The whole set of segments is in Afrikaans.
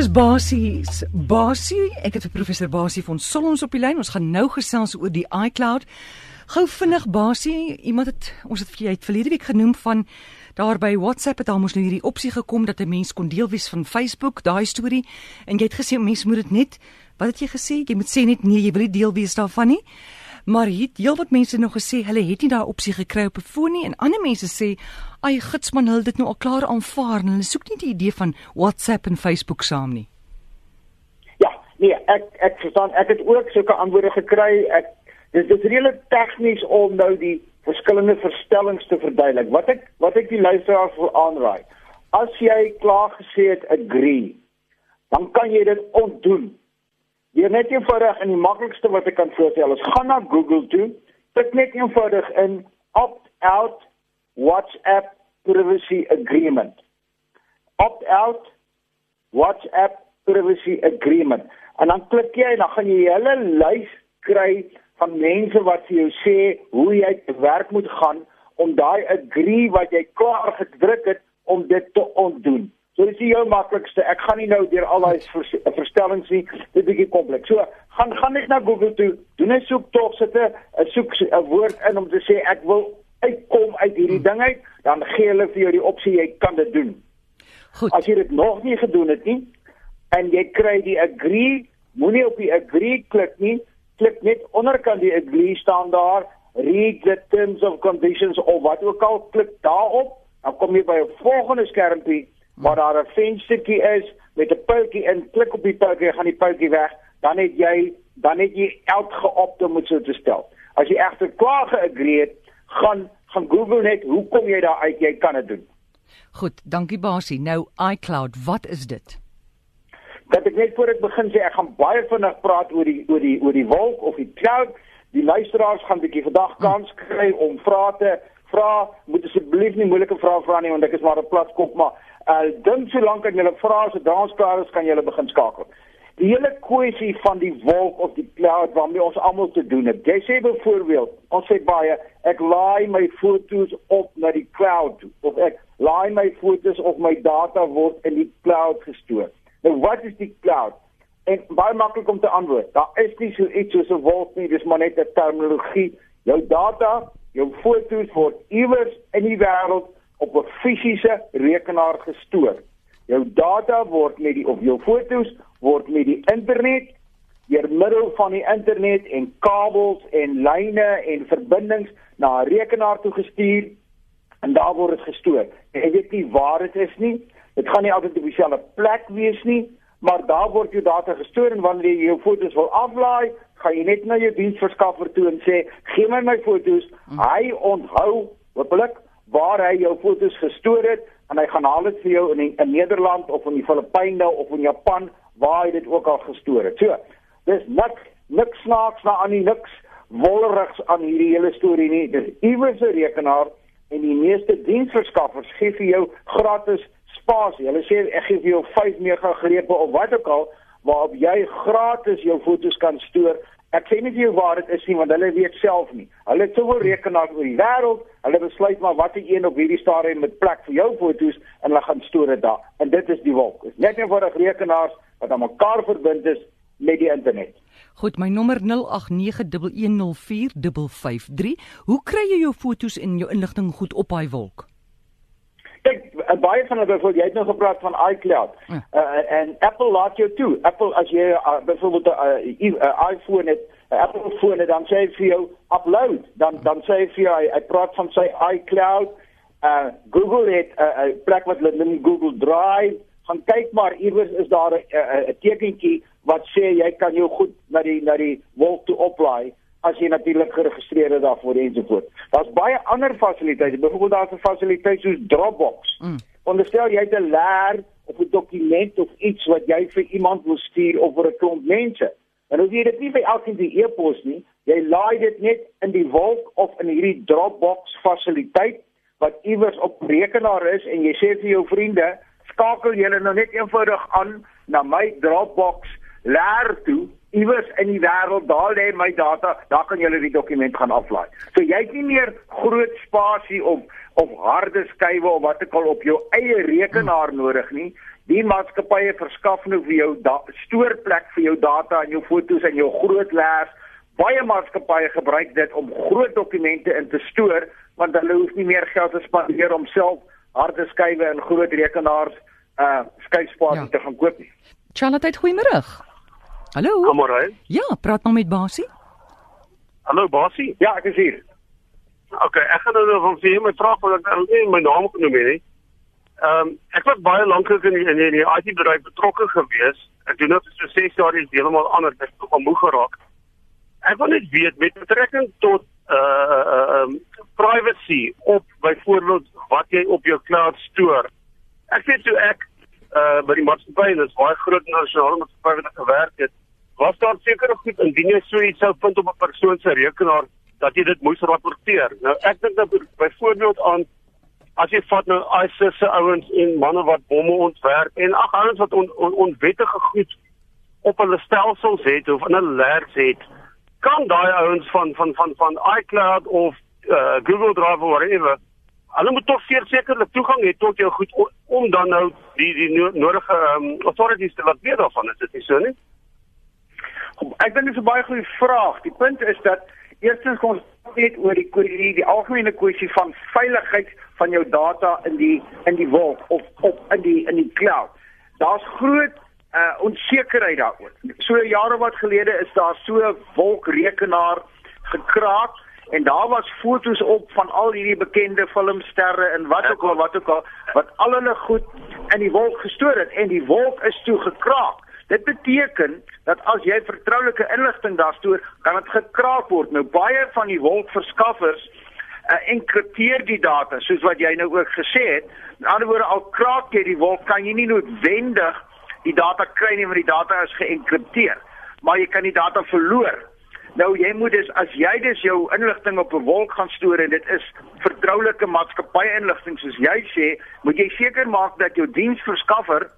Dis basies, basie. Ek het vir professor Basie van Solons op die lyn. Ons gaan nou gesels oor die iCloud. Gou vinnig basie, iemand het ons het vir jy het verlede week genoem van daar by WhatsApp het almos nou hierdie opsie gekom dat 'n mens kon deel wees van Facebook, daai storie. En jy het gesê mense moet dit net wat het jy gesê? Jy moet sê net nee, jy wil nie deel wees daarvan nie. Maar het heelwat mense nog gesê hulle het nie daai opsie gekry op 'n foon nie en ander mense sê ai gitsman hulle dit nou al klaar aanvaar en hulle soek nie die idee van WhatsApp en Facebook saam nie. Ja, nee, ek ek verstaan ek het ook sulke antwoorde gekry. Ek dis dis redelik tegnies om nou die verskillende verstellings te verduidelik. Wat ek wat ek die luisteraars wil aanraai. As jy klaar gesê het agree, dan kan jy dit ontdoen. Jy net eenvoudig en die maklikste wat ek kan voorstel is gaan na Google toe, tik net eenvoudig in opt out WhatsApp privacy agreement. Opt out WhatsApp privacy agreement. En dan klik jy en dan gaan jy 'n hele lys kry van mense wat vir jou sê hoe jy te werk moet gaan om daai agree wat jy klaar gedruk het om dit te ontdoen. So dis die heel maklikste. Ek gaan nie nou deur al daai verstellings nie. Dit is bietjie kompleks. So gaan gaan net na Google toe, doen 'n soek tog sit 'n soek 'n woord in om te sê ek wil uitkom uit hierdie ding uit, dan gee hulle vir jou die opsie jy kan dit doen. Goed. As jy dit nog nie gedoen het nie en jy kry die agree, moenie op die agree klik nie, klik net onderkant die agree staan daar, read the terms of conditions of wat ook al, klik daarop, dan kom jy by 'n volgende skermpie waar daar 'n venstertjie is met 'n pyltjie in, klik op die pyltjie, gaan die pyltjie weg, dan het jy dan het jy elk geopte om dit so te stel. As jy egter klaar geagree het, gaan gaan Google net hoe kom jy daar uit jy kan dit doen. Goed, dankie Basie. Nou iCloud, wat is dit? Dat ek net voor ek begin sê ek gaan baie vinnig praat oor die oor die oor die wolk of die cloud. Die luisteraars gaan 'n bietjie vandag kans kry om vrae te vra. Moet asseblief nie moeilike vrae vra nie want ek is maar 'n platkop maar uh dink so lank as jy vra as dit dans klaar is kan jy begin skakel. Die hele kwessie van die wolk of die cloud waarmee ons almal te doen het. Jy sê byvoorbeeld, ons sê baie, ek laai my foto's op na die cloud of ek laai my foto's of my data word in die cloud gestoor. Nou wat is die cloud? En baie maklik om te antwoord. Daar is nie so iets soos 'n wolk nie, dis maar net 'n terminologie. Jou data, jou foto's word iewers in die wêreld op 'n fisiese rekenaar gestoor. Jou data word met die of jou foto's word met die internet deur middel van die internet en kabels en lyne en verbindings na 'n rekenaar toe gestuur en daar word dit gestoor. Jy weet nie waar dit is nie. Dit gaan nie altyd op dieselfde plek wees nie, maar daar word jou data gestoor en wanneer jy jou foto's wil aflaai, gaan jy net na jou diensverskaffer toe en sê, "Gee my my foto's." Hmm. Hy onthou hopelik waar hy jou foto's gestoor het en hy gaan haal dit vir jou in in Nederland of in die Filippyne of in Japan waar hy dit ook al gestoor het. So, dis niks niks snaaks na aan die niks wolrigs aan hierdie hele storie nie. Dis iewers 'n rekenaar en die meeste diensverskaffers gee vir jou gratis spasie. Hulle sê ek gee vir jou 5 mega grepe of wat ook al waarop jy gratis jou fotos kan stoor. Ek sê nie vir jou waar dit is nie want hulle weet self nie. Hulle het soveel rekenaars oor die wêreld, hulle besluit maar watter een op hierdie stadium met plek vir jou fotos en hulle gaan stoor dit daar. En dit is die wolk. Dit is net eenvoudig rekenaars wat aan mekaar verbind is met die internet. Goed, my nommer 0891104553. Hoe kry jy jou fotos en jou inligting goed op daai wolk? Kyk, eh, baie van hulle wil jy het nou gepraat van iCloud. Ja. Uh, en Apple laat jou toe. Apple as jy uh, byvoorbeeld 'n uh, uh, iPhone het, 'n uh, Apple foon het, dan sê hy vir jou upload. Dan dan sê hy vir jou hy, hy praat van sy iCloud. Uh Google het 'n uh, uh, plek wat hulle noem Google Drive gaan kyk maar iewers is daar 'n tekentjie wat sê jy kan jou goed na die na die wolk toe oplaai as jy natuurlik geregistreer is daarvoor ensovoort. Daar's baie ander fasiliteite. Byvoorbeeld daar's 'n fasiliteit soos Dropbox. Mm. Onderstel jy het 'n leer of 'n dokument of iets wat jy vir iemand wil stuur of vir 'n klomp mense. En as jy dit nie vir elkeen die e-pos nie, jy laai dit net in die wolk of in hierdie Dropbox fasiliteit wat iewers op rekenaar is en jy sê vir jou vriende skakel julle nou net eenvoudig aan na my Dropbox leer toe iewers in die wêreld, daar lê my data, daar kan jy die dokument gaan aflaai. So jy het nie meer groot spasie of of harde skywe of wat ook al op jou eie rekenaar nodig nie. Die maatskappye verskaf nou vir jou stoorplek vir jou data en jou foto's en jou groot lers. Baie maatskappye gebruik dit om groot dokumente in te stoor want hulle hoef nie meer geld te spandeer om self harde skywe en groot rekenaars uh skyspasie ja. te gaan koop nie. Charlotte, goeiemôre. Hallo. Goeiemôre. Ja, praat maar met Basie. Hallo Basie. Ja, ek is hier. OK, ek gaan nou van vir my vraag wat ek nou nie my naam genoem het nie. Ehm um, ek was baie lank in die, in die, die IT bedryf betrokke gewees. Ek doen nou so 6 jaar is heeltemal anders. Ek het al moeg geraak. Ek wil net weet met betrekking tot uh uh um privacy op byvoorbeeld wat jy op jou cloud stoor. Ek weet so ek uh by die maatskappy en dit is baie groot nasionale maatskappy wat ek gewerk het. Was daar sekere goed indien jy so iets sou vind op 'n persoon se rekenaar dat jy dit moes rapporteer. Nou ek dink dat byvoorbeeld aan as jy vat nou ISIS se ouens en manne wat bomme ontwerp en ag ouens wat on, on, onwettige goed op hulle stelsels het of in 'n lers het, kan daai ouens van van van van iCloud of uh, Google Drive of whatever Hulle moet tog sekerlik toegang hê tot jou goed om dan nou die die nodige um, authorities te laat weet daarvan, is dit nie so nie? Ek dink dit is 'n baie goeie vraag. Die punt is dat Eerstens kom ons net oor die die, die algemene kwessie van veiligheid van jou data in die in die wolk of op in die in die cloud. Daar's groot uh onsekerheid daaroor. So jare wat gelede is daar so 'n wolkrekenaar gekraak en daar was fotos op van al hierdie bekende filmsterre en wat ook al wat ook al wat al hulle goed in die wolk gestoor het en die wolk is toe gekraak. Dit beteken dat as jy vertroulike inligting daar stoor, kan dit gekraak word. Nou baie van die wolkverskaffers uh, enkripteer die data, soos wat jy nou ook gesê het. In ander woorde, al kraak jy die wolk, kan jy nie noodwendig die data kry nie want die data is geënkripteer, maar jy kan die data verloor. Nou jy moet dus as jy dus jou inligting op 'n wolk gaan stoor en dit is vertroulike maatskappy inligting soos jy sê, moet jy seker maak dat jou diensverskaffer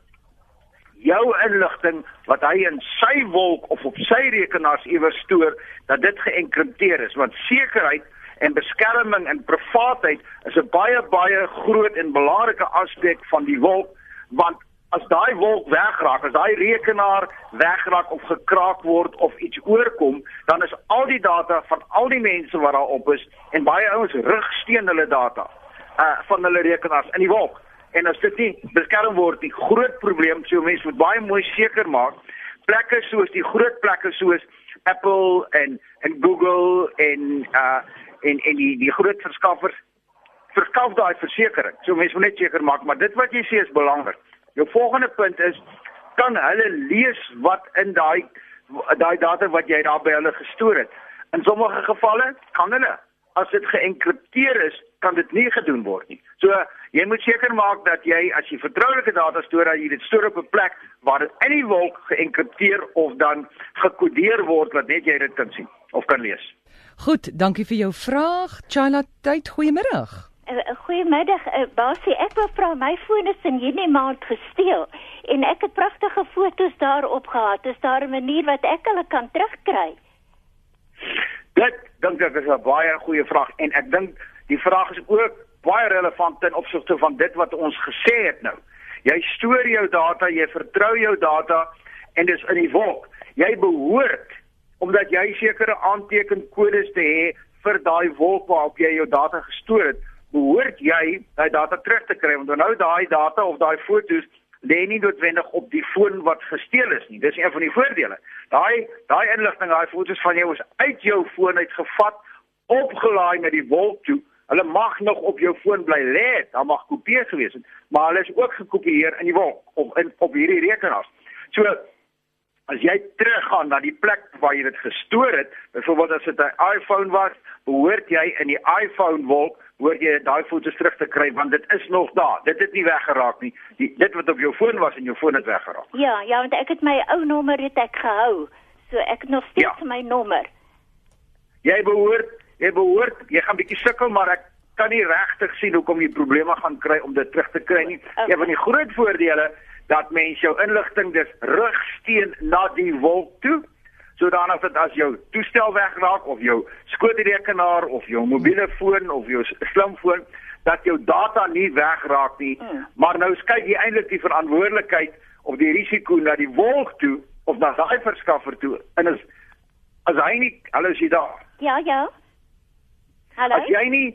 jou inligting wat hy in sy wolk of op sy rekenaars iewers stoor dat dit geënkripteer is. Want sekerheid en beskerming en privaatheid is 'n baie baie groot en belangrike aspek van die wolk. Want as daai wolk wegraak as daai rekenaar wegraak of gekraak word of iets oorkom dan is al die data van al die mense wat daar op is en baie ouens rigsteen hulle data uh van hulle rekenaars in die wolk en as dit nie beskerm word die groot probleem so mense moet baie mooi seker maak. Plekke soos die groot plekke soos Apple en en Google en uh en en die die groot verskaffers verskaf daai versekerings so mense moet net seker maak maar dit wat jy sê is belangrik. Jou volgende punt is kan hulle lees wat in daai daai data wat jy daar by hulle gestoor het? In sommige gevalle kan hulle. As dit geënkripteer is kan dit nie gedoen word nie. So Jy moet seker maak dat jy as jy vertroulike data stoor, dat jy dit stoor op 'n plek waar dit in die wolk geënkripteer of dan gekodeer word wat net jy dit kan sien of kan lees. Goed, dankie vir jou vraag. China tyd, goeiemôre. Goeiemiddag, uh, Basie. Ek wou vra my foon is in hierdie maand gesteel en ek het pragtige foto's daarop gehad. Is daar 'n manier wat ek hulle kan terugkry? Dit dink ek is 'n baie goeie vraag en ek dink die vraag is ook baie relevant ten opsigte van dit wat ons gesê het nou. Jy stoor jou data, jy vertrou jou data en dis in die wolk. Jy behoort omdat jy sekere aantekenkodes te hê vir daai wolk waarop jy jou data gestoor het, behoort jy daai data terug te kry want nou daai data of daai foto's lê nie noodwendig op die foon wat gesteel is nie. Dis een van die voordele. Daai daai inligting, daai foto's van jou is uit jou foon uitgevat, opgelaai na die wolk toe Hulle mag nog op jou foon bly lê, daar mag kopieë gewees het, maar hulle is ook gekopieer in die wolk of in op hierdie rekenaars. So as jy teruggaan na die plek waar jy dit gestoor het, byvoorbeeld as dit 'n iPhone was, behoort jy in die iPhone wolk hoor jy daai foto's terug te kry want dit is nog daar. Dit het nie weggeraak nie. Die, dit wat op jou foon was en jou foon het weggeraak. Ja, ja, want ek het my ou nommer het ek gehou. So ek het nog steeds ja. my nommer. Jy behoort jy behoort jy gaan bietjie sukkel maar ek kan nie regtig sien hoekom jy probleme gaan kry om dit terug te kry nie. Okay. Een van die groot voordele dat mense jou inligting dis rigsteen na die wolk toe. sodanig dat as jou toestel wegraak of jou skootrekenaar of jou mobiele foon of jou slimfoon dat jou data nie wegraak nie. Mm. Maar nou skuif jy eintlik die verantwoordelikheid of die risiko na die wolk toe of na daai verskaffer toe. En as as hy nie alles jy daar. Ja, ja. Hallo. As jy nie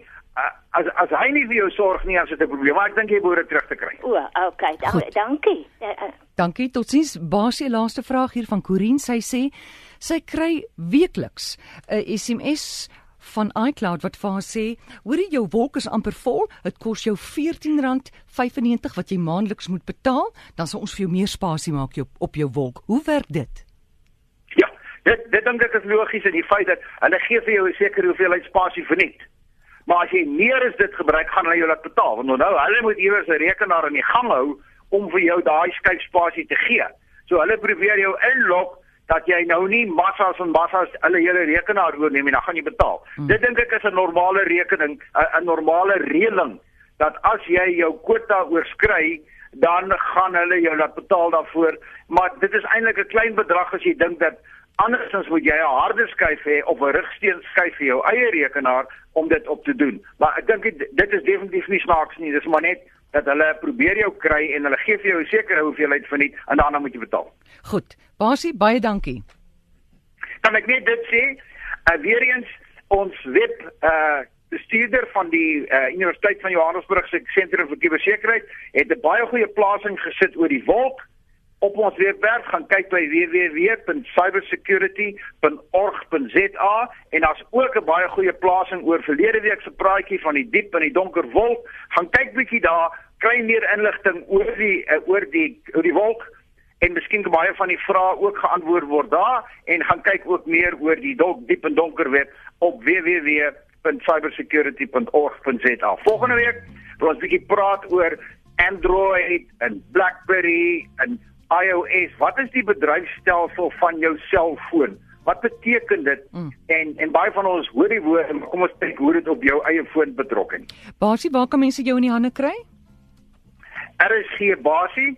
as as hy nie vir jou sorg nie, as dit 'n probleem, maar ek dink jy behoort terug te kry. O, okay, dan, dankie. Uh, uh. Dankie. Totsiens. Basie laaste vraag hier van Corin. Sy sê sy kry weekliks 'n SMS van iCloud wat vir haar sê, "Hoor jy jou wolk is amper vol, dit kos jou R14.95 wat jy maandeliks moet betaal, dan sal ons vir jou meer spasie maak op op jou wolk." Hoe werk dit? Dit dit dink ek is logies in die feit dat hulle gee vir jou 'n sekere hoeveelheid spasie verniet. Maar as jy meer as dit gebruik, gaan hulle jou laat betaal. Want nou hulle moet iewers 'n rekenaar in die gang hou om vir jou daai skuifspasie te gee. So hulle probeer jou inlok dat jy nou nie massas en massas hulle hele rekenaar oorneem en dan gaan jy betaal. Hmm. Dit dink ek is 'n normale rekening, 'n normale reëling dat as jy jou kwota oorskry, dan gaan hulle jou laat betaal daarvoor, maar dit is eintlik 'n klein bedrag as jy dink dat andersins moet jy 'n harde skyf hê of 'n rigsteen skyf vir jou eie rekenaar om dit op te doen. Maar ek dink dit is definitief nie snaaks nie, dis maar net dat hulle probeer jou kry en hulle gee vir jou 'n sekere hoeveelheid verniet en dan moet jy betaal. Goed. Basie, baie dankie. Kan ek net dit sê? Uh, weer eens ons web uh bestuurder van die uh, Universiteit van Johannesburg se sentrum vir kubersekuriteit het 'n baie goeie plasing gesit oor die wolk op ons webwerf gaan kyk by www.cybersecurity.org.za en daar's ook 'n baie goeie plasing oor verlede week se praatjie van die diep en die donker wolk gaan kyk bietjie daar kry meer inligting oor die uh, oor die oor die wolk en miskien kan baie van die vrae ook geantwoord word daar en gaan kyk ook meer oor die dok, diep en donker web op www.cybersecurity.org.za. Volgende week wil ons bietjie praat oor Android en BlackBerry en iOS. Wat is die bedryfstelsel van jou selfoon? Wat beteken dit? Mm. En en baie van ons hoor die woord en kom ons kyk hoe dit op jou eie foon betrokke is. Basie, waar kan mense jou in die hande kry? RSG Basie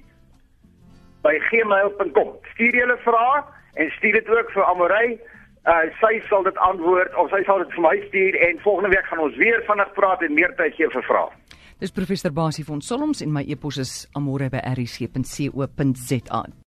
by gmail.com. Stuur julle vrae en stuur dit ook vir Amorey. Uh sy sal dit antwoord of sy sal dit vir my stuur en volgende week gaan ons weer vinnig praat en meer tyd gee vir vrae. Dis professor Basie van Solms en my e-pos is amorey@rc.co.za.